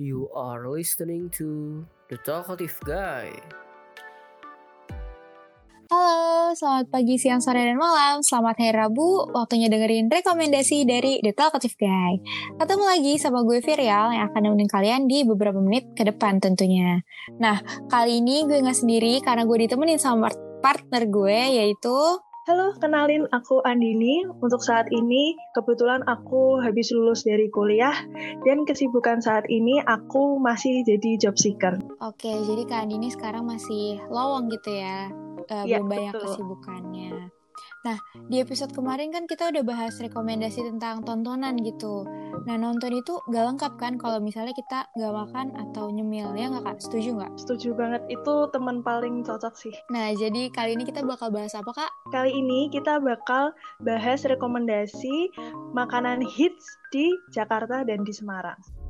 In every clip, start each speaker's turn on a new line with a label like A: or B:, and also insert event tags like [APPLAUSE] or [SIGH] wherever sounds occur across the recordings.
A: You are listening to The Talkative Guy.
B: Halo, selamat pagi, siang, sore, dan malam. Selamat hari Rabu, waktunya dengerin rekomendasi dari The Talkative Guy. Ketemu lagi sama gue Virial yang akan nemenin kalian di beberapa menit ke depan tentunya. Nah, kali ini gue nggak sendiri karena gue ditemenin sama partner gue yaitu
C: Halo, kenalin aku Andini. Untuk saat ini, kebetulan aku habis lulus dari kuliah dan kesibukan saat ini aku masih jadi job seeker.
B: Oke, jadi Kak Andini sekarang masih lowong gitu ya, uh,
C: Ya,
B: belum banyak
C: betul.
B: kesibukannya. Nah, di episode kemarin kan kita udah bahas rekomendasi tentang tontonan gitu. Nah, nonton itu gak lengkap kan kalau misalnya kita gak makan atau nyemil, ya nggak Kak? Setuju nggak?
C: Setuju banget, itu teman paling cocok sih.
B: Nah, jadi kali ini kita bakal bahas apa Kak?
C: Kali ini kita bakal bahas rekomendasi makanan hits di Jakarta dan di Semarang.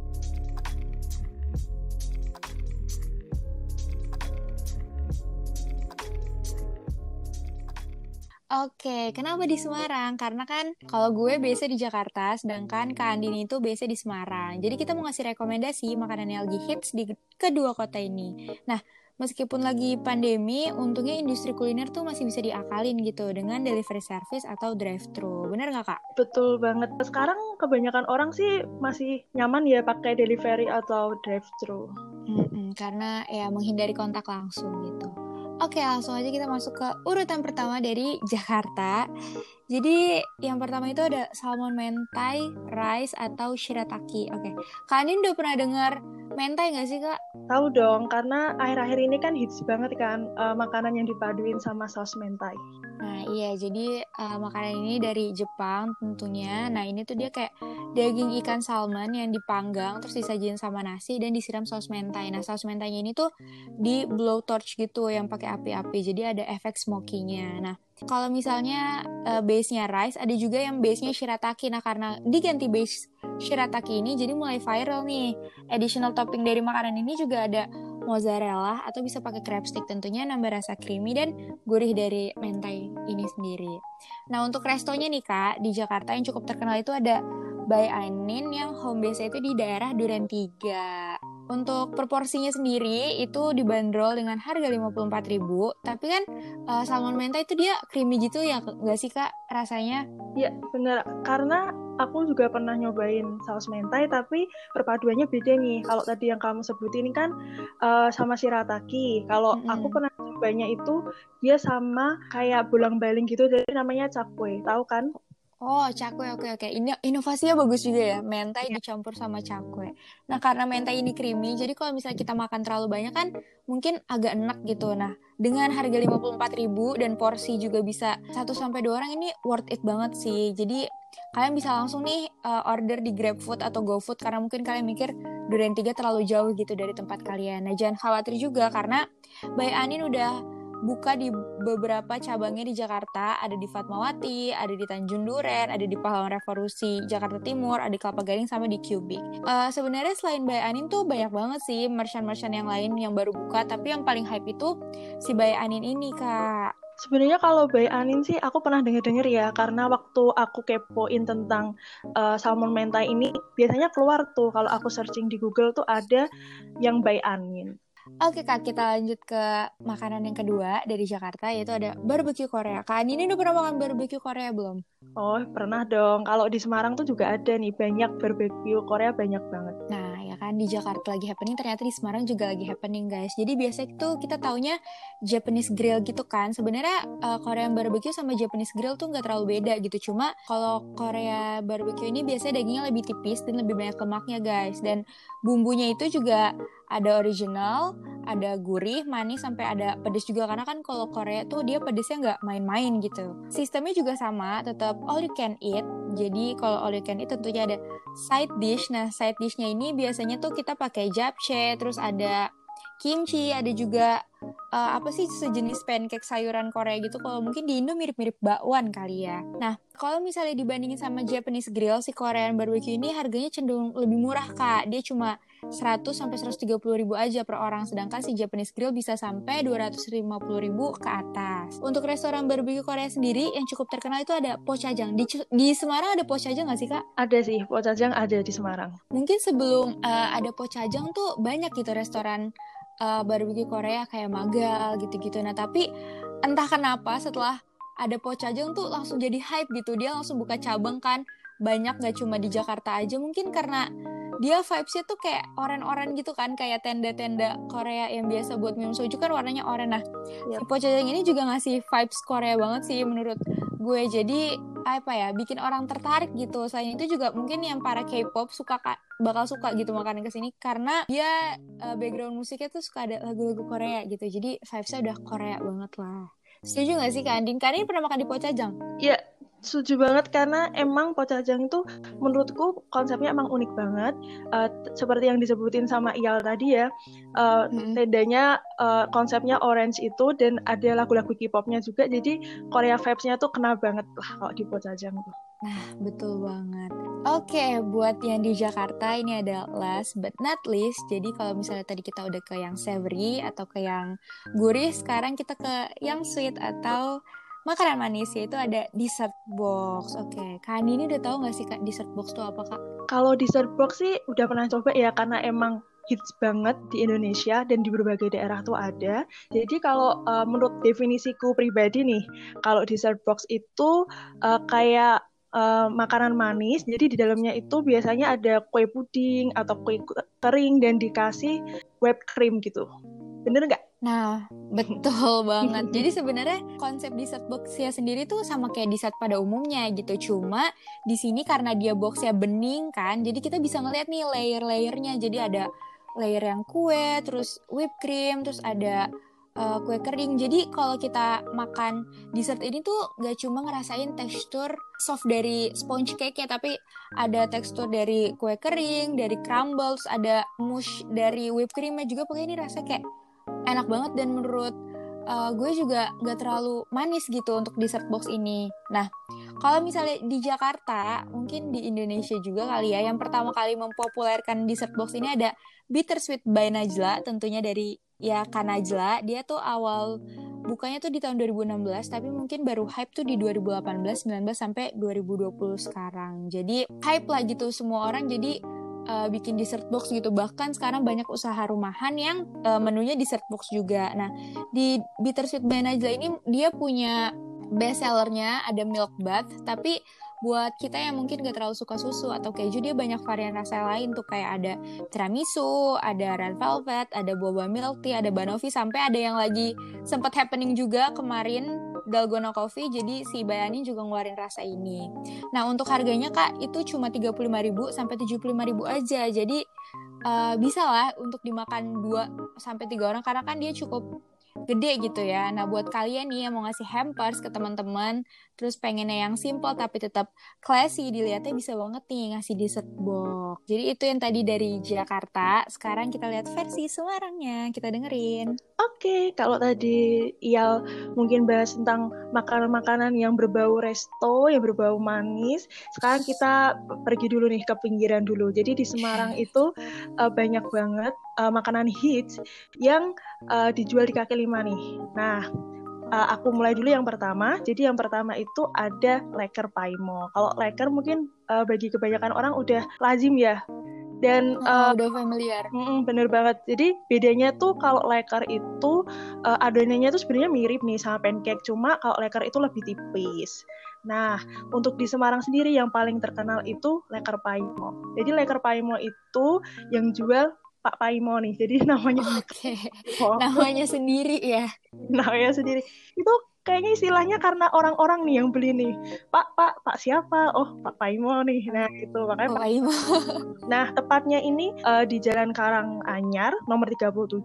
B: Oke, kenapa di Semarang? Karena kan kalau gue biasa di Jakarta, sedangkan Kak Andini itu biasa di Semarang. Jadi kita mau ngasih rekomendasi makanan yang lagi hits di kedua kota ini. Nah, meskipun lagi pandemi, untungnya industri kuliner tuh masih bisa diakalin gitu dengan delivery service atau drive-thru. Bener nggak Kak?
C: Betul banget. Sekarang kebanyakan orang sih masih nyaman ya pakai delivery atau drive-thru.
B: Mm-mm, karena ya menghindari kontak langsung gitu. Oke, langsung aja kita masuk ke urutan pertama dari Jakarta. Jadi yang pertama itu ada salmon mentai, rice atau shirataki. Oke, Kak Anin udah pernah dengar mentai nggak sih kak?
C: Tahu dong, karena akhir-akhir ini kan hits banget kan eh, makanan yang dipaduin sama saus mentai.
B: Nah iya, jadi uh, makanan ini dari Jepang tentunya. Nah ini tuh dia kayak daging ikan salmon yang dipanggang terus disajiin sama nasi dan disiram saus mentai. Nah saus mentainya ini tuh di blowtorch gitu yang pakai api-api. Jadi ada efek smoky-nya. Nah kalau misalnya uh, base-nya rice, ada juga yang base-nya shirataki. Nah karena diganti base shirataki ini jadi mulai viral nih. Additional topping dari makanan ini juga ada mozzarella atau bisa pakai crab stick tentunya nambah rasa creamy dan gurih dari mentai ini sendiri. Nah untuk restonya nih kak di Jakarta yang cukup terkenal itu ada By Anin yang home base itu di daerah Duren 3. Untuk proporsinya sendiri itu dibanderol dengan harga 54.000 tapi kan uh, salmon mentai itu dia creamy gitu ya nggak sih kak rasanya?
C: Ya, bener. Karena aku juga pernah nyobain saus mentai, tapi perpaduannya beda nih. Kalau tadi yang kamu sebutin kan eh, sama shirataki. Kalau
B: Mm-mm.
C: aku pernah nyobanya itu dia sama kayak bolang-baling gitu, jadi namanya cakwe. Tahu kan?
B: Oh, cakwe, oke oke. Ini inovasinya bagus juga ya, mentai dicampur sama cakwe. Nah, karena mentai ini creamy, jadi kalau misalnya kita makan terlalu banyak kan mungkin agak enak gitu. Nah, dengan harga 54.000 dan porsi juga bisa 1 sampai 2 orang ini worth it banget sih. Jadi kalian bisa langsung nih uh, order di GrabFood atau GoFood karena mungkin kalian mikir Duren 3 terlalu jauh gitu dari tempat kalian. Nah, jangan khawatir juga karena Bay Anin udah buka di beberapa cabangnya di Jakarta, ada di Fatmawati, ada di Tanjung Duren, ada di Pahlawan Revolusi, Jakarta Timur, ada di Kelapa Gading sama di Cubic. Eh, sebenarnya selain Bay Anin tuh banyak banget sih merchant-merchant yang lain yang baru buka, tapi yang paling hype itu si Bay Anin ini, Kak.
C: Sebenarnya kalau Bay Anin sih aku pernah denger-denger ya, karena waktu aku kepoin tentang eh, salmon mentai ini, biasanya keluar tuh kalau aku searching di Google tuh ada yang Bay Anin.
B: Oke Kak, kita lanjut ke makanan yang kedua dari Jakarta, yaitu ada barbecue Korea. Kak ini udah pernah makan barbecue Korea belum?
C: Oh, pernah dong. Kalau di Semarang tuh juga ada nih, banyak barbecue Korea banyak banget.
B: Nah, ya kan di Jakarta lagi happening, ternyata di Semarang juga lagi happening, guys. Jadi biasa itu kita taunya Japanese grill gitu kan. Sebenarnya uh, Korean barbecue sama Japanese grill tuh nggak terlalu beda gitu. Cuma kalau Korea barbecue ini biasanya dagingnya lebih tipis dan lebih banyak lemaknya, guys. Dan bumbunya itu juga ada original, ada gurih, manis, sampai ada pedes juga karena kan kalau Korea tuh dia pedesnya nggak main-main gitu. Sistemnya juga sama, tetap all you can eat. Jadi kalau all you can eat tentunya ada side dish. Nah, side dishnya ini biasanya tuh kita pakai japchae, terus ada kimchi, ada juga uh, apa sih sejenis pancake sayuran Korea gitu. Kalau mungkin di Indo mirip-mirip bakwan kali ya. Nah, kalau misalnya dibandingin sama Japanese grill, si Korean barbecue ini harganya cenderung lebih murah kak. Dia cuma 100 sampai 130 ribu aja per orang, sedangkan si Japanese grill bisa sampai 250 ribu ke atas. Untuk restoran barbecue Korea sendiri yang cukup terkenal itu ada Pochajang. Di, di Semarang ada Pochajang nggak sih kak?
C: Ada sih, Pochajang ada di Semarang.
B: Mungkin sebelum uh, ada Pochajang tuh banyak gitu restoran uh, barbecue Korea kayak Magal gitu-gitu. Nah tapi entah kenapa setelah ada Pochajang tuh langsung jadi hype gitu. Dia langsung buka cabang kan banyak gak cuma di Jakarta aja mungkin karena dia vibesnya tuh kayak oren-oren gitu kan kayak tenda-tenda Korea yang biasa buat minum soju kan warnanya oren nah yep. si Pochajang ini juga ngasih vibes Korea banget sih menurut gue. Jadi apa ya bikin orang tertarik gitu. Selain itu juga mungkin yang para K-pop suka bakal suka gitu makanan ke sini karena dia uh, background musiknya tuh suka ada lagu-lagu Korea gitu. Jadi vibesnya udah Korea banget lah setuju gak sih Kak Andin? Kak Andin pernah makan di Pochajang?
C: Iya, setuju banget karena emang Pocajang itu menurutku konsepnya emang unik banget uh, seperti yang disebutin sama Iyal tadi ya uh, hmm. tendanya uh, konsepnya orange itu dan ada lagu-lagu K-popnya juga jadi Korea vibes-nya tuh kena banget lah kalau di Pocajang tuh
B: Nah, betul banget. Oke, okay, buat yang di Jakarta ini ada last but not least. Jadi kalau misalnya tadi kita udah ke yang savory atau ke yang gurih, sekarang kita ke yang sweet atau makanan manis yaitu ada dessert box. Oke, okay. Kak Andi ini udah tahu nggak sih Kak dessert box itu apa Kak?
C: Kalau dessert box sih udah pernah coba ya karena emang hits banget di Indonesia dan di berbagai daerah tuh ada. Jadi kalau uh, menurut definisiku pribadi nih, kalau dessert box itu uh, kayak uh, makanan manis. Jadi di dalamnya itu biasanya ada kue puding atau kue kering dan dikasih whipped cream gitu. Bener nggak?
B: Nah, [LAUGHS] betul banget. Jadi sebenarnya konsep dessert boxnya sendiri tuh sama kayak dessert pada umumnya gitu. Cuma di sini karena dia boxnya bening kan, jadi kita bisa ngeliat nih layer-layernya. Jadi ada layer yang kue, terus whipped cream, terus ada uh, kue kering. Jadi kalau kita makan dessert ini tuh gak cuma ngerasain tekstur soft dari sponge cake ya, tapi ada tekstur dari kue kering, dari crumbles, ada mush dari whipped creamnya juga. Pokoknya ini rasa kayak enak banget dan menurut uh, gue juga gak terlalu manis gitu untuk dessert box ini. Nah, kalau misalnya di Jakarta, mungkin di Indonesia juga kali ya, yang pertama kali mempopulerkan dessert box ini ada Bittersweet by Najla, tentunya dari ya Kanajla. Dia tuh awal bukanya tuh di tahun 2016, tapi mungkin baru hype tuh di 2018, 19 sampai 2020 sekarang. Jadi hype lah gitu semua orang. Jadi uh, bikin dessert box gitu. Bahkan sekarang banyak usaha rumahan yang uh, menunya dessert box juga. Nah, di Bittersweet by Najla ini dia punya best sellernya ada milk bath, tapi buat kita yang mungkin gak terlalu suka susu atau keju dia banyak varian rasa lain tuh kayak ada tiramisu, ada red velvet, ada boba milk tea, ada banoffee sampai ada yang lagi sempat happening juga kemarin Dalgona Coffee jadi si Bayani juga ngeluarin rasa ini. Nah, untuk harganya Kak itu cuma 35.000 sampai 75.000 aja. Jadi uh, bisa lah untuk dimakan 2 sampai 3 orang karena kan dia cukup gede gitu ya. Nah, buat kalian nih yang mau ngasih hampers ke teman-teman, terus pengennya yang simple tapi tetap classy, dilihatnya bisa banget nih ngasih dessert box. Jadi itu yang tadi dari Jakarta. Sekarang kita lihat versi Semarangnya. Kita dengerin.
C: Oke, okay, kalau tadi Iyal mungkin bahas tentang makanan-makanan yang berbau resto, yang berbau manis. Sekarang kita pergi dulu nih ke pinggiran dulu. Jadi di Semarang itu uh, banyak banget uh, makanan hits yang uh, dijual di kaki lima nih. Nah, uh, aku mulai dulu yang pertama. Jadi yang pertama itu ada leker paimo. Kalau leker mungkin uh, bagi kebanyakan orang udah lazim ya. Dan
B: oh, uh, udah familiar.
C: Mm, bener banget. Jadi bedanya tuh kalau leker itu uh, adonannya tuh sebenarnya mirip nih sama pancake, cuma kalau leker itu lebih tipis. Nah, untuk di Semarang sendiri yang paling terkenal itu leker paimo. Jadi leker paimo itu yang jual Pak Paimo nih. Jadi [LAUGHS] namanya
B: Oke. Okay. Oh. Namanya sendiri ya.
C: Namanya sendiri. Itu kayaknya istilahnya karena orang-orang nih yang beli nih. Pak, Pak, Pak siapa? Oh, Pak Paimo nih. Nah, itu makanya Pak
B: Paimo. [LAUGHS]
C: nah, tepatnya ini uh, di Jalan Karanganyar nomor 37.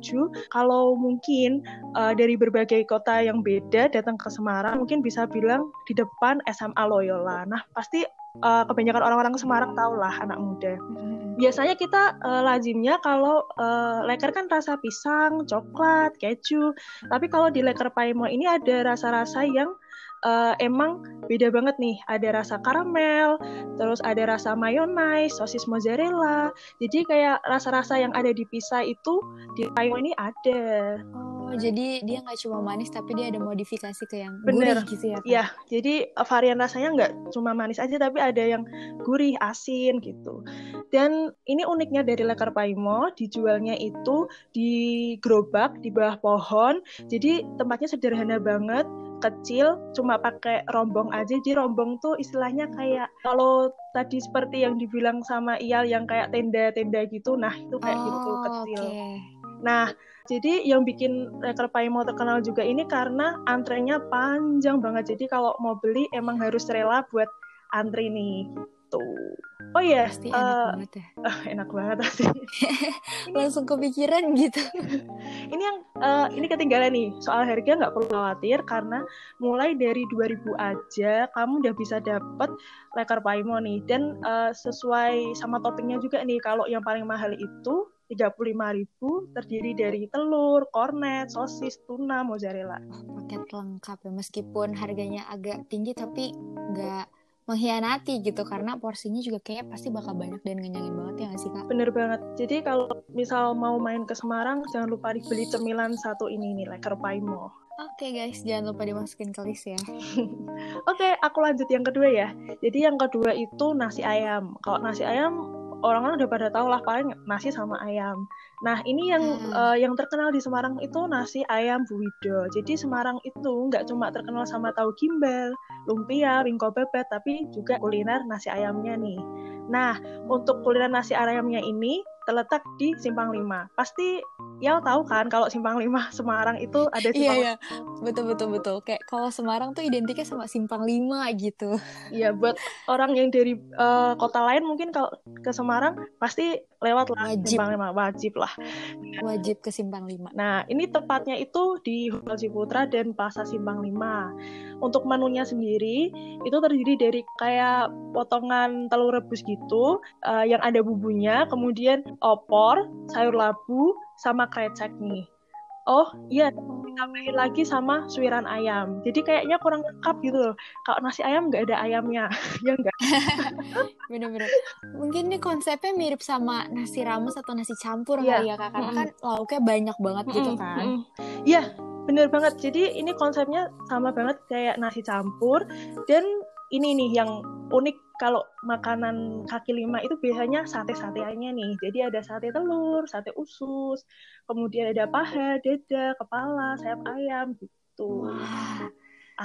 C: Kalau mungkin uh, dari berbagai kota yang beda datang ke Semarang, mungkin bisa bilang di depan SMA Loyola. Nah, pasti uh, kebanyakan orang-orang Semarang tahu lah anak muda. Biasanya kita uh, lazimnya kalau uh, leker kan rasa pisang, coklat, keju. Tapi kalau di leker Paimo ini ada rasa-rasa yang uh, emang beda banget nih. Ada rasa karamel, terus ada rasa mayonnaise, sosis mozzarella. Jadi kayak rasa-rasa yang ada di pizza itu di Paimo ini ada.
B: Oh, jadi dia nggak cuma manis tapi dia ada modifikasi ke yang Bener. gurih gitu ya?
C: Iya, jadi varian rasanya nggak cuma manis aja tapi ada yang gurih, asin gitu. Dan ini uniknya dari Lekar Paimo, dijualnya itu di gerobak di bawah pohon. Jadi tempatnya sederhana banget kecil cuma pakai rombong aja jadi rombong tuh istilahnya kayak kalau tadi seperti yang dibilang sama Iyal yang kayak tenda-tenda gitu nah itu kayak gitu, oh, gitu kecil okay. nah jadi yang bikin Reker Paimo terkenal juga ini karena antrenya panjang banget jadi kalau mau beli emang harus rela buat antri nih gitu. Oh iya,
B: pasti uh, enak banget ya.
C: Uh, [LAUGHS] enak banget pasti. [LAUGHS]
B: Langsung kepikiran gitu. [LAUGHS]
C: ini yang uh, ini ketinggalan nih soal harga nggak perlu khawatir karena mulai dari 2000 aja kamu udah bisa dapet lekar paimo nih dan uh, sesuai sama toppingnya juga nih kalau yang paling mahal itu 35.000 terdiri dari telur, kornet, sosis, tuna, mozzarella.
B: Oh, paket lengkap ya meskipun harganya agak tinggi tapi nggak mengkhianati gitu karena porsinya juga kayak pasti bakal banyak dan ngenyangin banget ya gak sih kak?
C: Bener banget. Jadi kalau misal mau main ke Semarang jangan lupa dibeli cemilan satu ini nih, leker paimo.
B: Oke okay, guys, jangan lupa dimasukin ke list ya. [LAUGHS]
C: Oke, okay, aku lanjut yang kedua ya. Jadi yang kedua itu nasi ayam. Kalau nasi ayam orang-orang udah pada tahu lah paling nasi sama ayam. Nah ini yang hmm. uh, yang terkenal di Semarang itu nasi ayam Buwido. Jadi Semarang itu nggak cuma terkenal sama tahu gimbal, lumpia, wingko bebek, tapi juga kuliner nasi ayamnya nih. Nah untuk kuliner nasi ayamnya ini terletak di Simpang Lima. Pasti ya tahu kan kalau Simpang Lima [LAUGHS] Semarang itu ada Simpang
B: Iya, iya. Betul betul betul. Kayak kalau Semarang tuh identiknya sama Simpang Lima gitu.
C: Iya, buat orang yang dari uh, kota lain mungkin kalau ke Semarang pasti lewat lah wajib. Simpang Lima, wajib lah.
B: Wajib ke Simpang Lima.
C: Nah, ini tepatnya itu di Hotel Ciputra dan Plaza Simpang Lima. Untuk menunya sendiri itu terdiri dari kayak potongan telur rebus gitu uh, yang ada bumbunya, kemudian opor, sayur labu, sama krecek nih. Oh iya, ditambahin lagi sama suiran ayam. Jadi kayaknya kurang lengkap gitu loh. Kalau nasi ayam nggak ada ayamnya, [LAUGHS] ya enggak? [LAUGHS]
B: Bener-bener. Mungkin ini konsepnya mirip sama nasi rames atau nasi campur yeah. kali ya kak. Karena mm -hmm. kan lauknya banyak banget mm -hmm. gitu kan.
C: Iya, bener banget. Jadi ini konsepnya sama banget kayak nasi campur. Dan ini nih yang unik kalau makanan kaki lima itu biasanya sate-sateannya nih. Jadi ada sate telur, sate usus, kemudian ada paha, dada, kepala, sayap ayam gitu. Wah,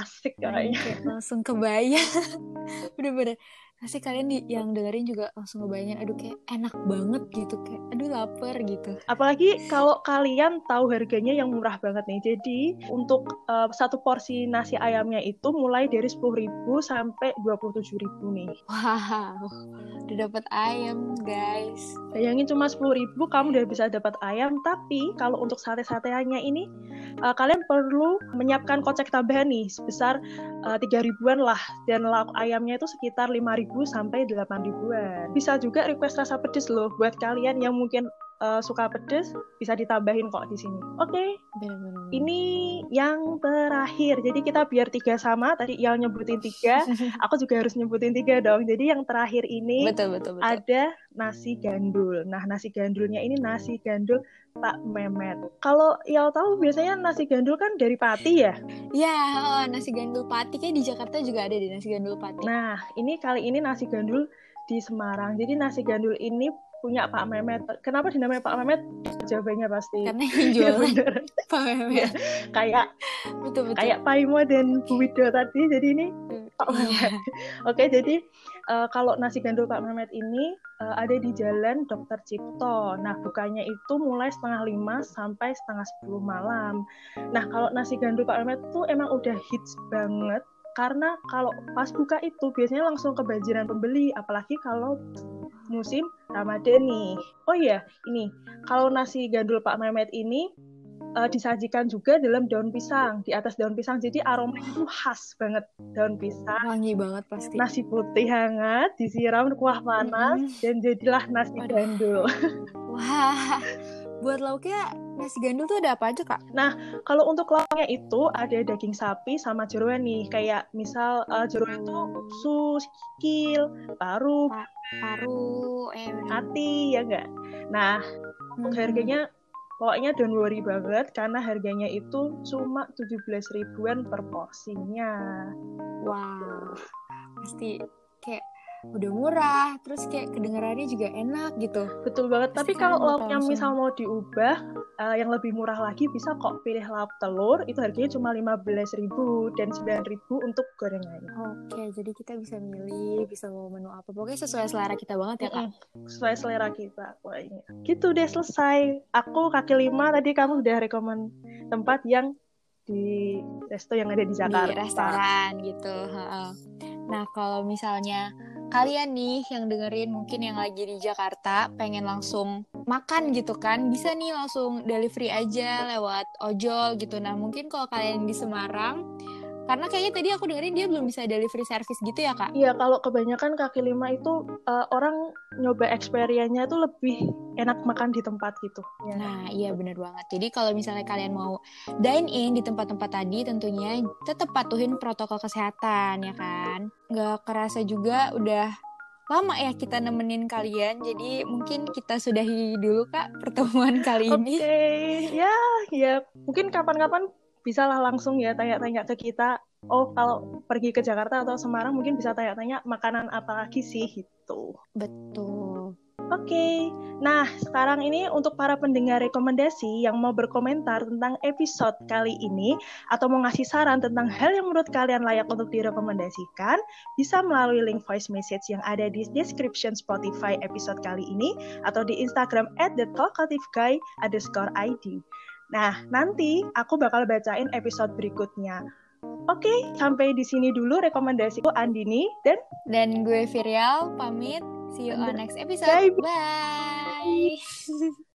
C: asik kayaknya.
B: Langsung kebayang. [LAUGHS] Bener-bener pasti kalian di, yang dengerin juga langsung ngebayangin aduh kayak enak banget gitu kayak aduh lapar gitu.
C: Apalagi kalau kalian tahu harganya yang murah banget nih. Jadi untuk uh, satu porsi nasi ayamnya itu mulai dari sepuluh ribu sampai dua puluh tujuh ribu nih.
B: Wow udah dapat ayam guys.
C: Bayangin cuma sepuluh ribu kamu udah bisa dapat ayam. Tapi kalau untuk sate-sateannya ini uh, kalian perlu menyiapkan kocek tambahan nih sebesar eh, tiga uh, ribuan lah. Dan lauk ayamnya itu sekitar lima ribu sampai 8 ribuan. Bisa juga request rasa pedes loh buat kalian yang mungkin uh, suka pedes bisa ditambahin kok di sini. Oke. Okay. Ini yang terakhir. Jadi kita biar tiga sama. Tadi yang nyebutin tiga, [LAUGHS] aku juga harus nyebutin tiga dong. Jadi yang terakhir ini
B: betul, betul, betul.
C: ada nasi gandul. Nah nasi gandulnya ini nasi gandul Pak Mehmet. Kalau yang tahu biasanya nasi gandul kan dari Pati ya?
B: Ya, oh, nasi gandul Pati kayak di Jakarta juga ada di nasi gandul Pati.
C: Nah, ini kali ini nasi gandul di Semarang. Jadi nasi gandul ini punya Pak Mehmet. Kenapa dinamai Pak Mehmet? Jawabannya pasti.
B: Karena [LAUGHS] yang jualan ya, [LAUGHS] Pak Mehmet. Ya,
C: kayak betul, betul. kayak Paimo dan Bu Wido tadi. Jadi ini hmm, Pak. Mehmet. [LAUGHS] Oke, jadi uh, kalau nasi gandul Pak Mehmet ini uh, ada di Jalan Dokter Cipto. Nah, bukanya itu mulai setengah lima sampai setengah sepuluh malam. Nah, kalau nasi gandul Pak Mehmet itu emang udah hits banget karena kalau pas buka itu biasanya langsung kebanjiran pembeli, apalagi kalau musim Ramadan nih. Oh iya, ini kalau nasi gandul Pak Mehmet ini uh, disajikan juga dalam daun pisang di atas daun pisang jadi aromanya itu khas banget daun pisang
B: wangi banget pasti
C: nasi putih hangat disiram kuah panas mm -hmm. dan jadilah nasi Waduh. gandul
B: wah buat lauknya nasi gandul tuh ada apa aja kak?
C: Nah kalau untuk lauknya itu ada daging sapi sama jeroan nih kayak misal uh, jeroan itu sus, kikil, paru,
B: pa paru,
C: eh, hati ya enggak. Nah hmm. harganya pokoknya don't worry banget karena harganya itu cuma 17 ribuan per porsinya.
B: Wow, pasti kayak udah murah terus kayak kedengarannya juga enak gitu.
C: Betul banget. Tapi kalau lauknya misal mau diubah uh, yang lebih murah lagi bisa kok pilih lauk telur itu harganya cuma lima belas ribu dan sembilan ribu untuk gorengannya.
B: Oke jadi kita bisa milih bisa mau menu apa. Pokoknya sesuai selera kita banget ya kak.
C: Sesuai selera kita pokoknya gitu deh selesai. Aku kaki lima tadi kamu udah rekomend tempat yang di resto yang ada di Jakarta.
B: Di restoran gitu. Nah, kalau misalnya kalian nih yang dengerin mungkin yang lagi di Jakarta pengen langsung makan gitu kan bisa nih langsung delivery aja lewat ojol gitu. Nah mungkin kalau kalian di Semarang karena kayaknya tadi aku dengerin dia belum bisa delivery service gitu ya kak?
C: Iya kalau kebanyakan kaki lima itu uh, orang nyoba experience-nya tuh lebih enak makan di tempat gitu.
B: Ya. Nah iya bener banget. Jadi kalau misalnya kalian mau dine in di tempat-tempat tadi tentunya tetap patuhin protokol kesehatan ya kan. Gak kerasa juga udah lama ya kita nemenin kalian jadi mungkin kita sudahi dulu kak pertemuan kali ini.
C: Oke okay. ya ya mungkin kapan-kapan bisa lah langsung ya tanya-tanya ke kita oh kalau pergi ke Jakarta atau Semarang mungkin bisa tanya-tanya makanan apa lagi sih gitu
B: betul
C: Oke, okay. nah sekarang ini untuk para pendengar rekomendasi yang mau berkomentar tentang episode kali ini atau mau ngasih saran tentang hal yang menurut kalian layak untuk direkomendasikan, bisa melalui link voice message yang ada di description Spotify episode kali ini atau di Instagram at the guy underscore ID. Nah, nanti aku bakal bacain episode berikutnya. Oke, sampai di sini dulu rekomendasiku Andini dan
B: dan gue Virial pamit. See you on next episode. Bye. Bye. [LAUGHS]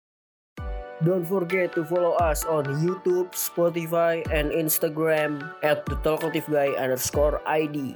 A: Don't forget to follow us on YouTube, Spotify, and Instagram at the Talkative Guy underscore ID.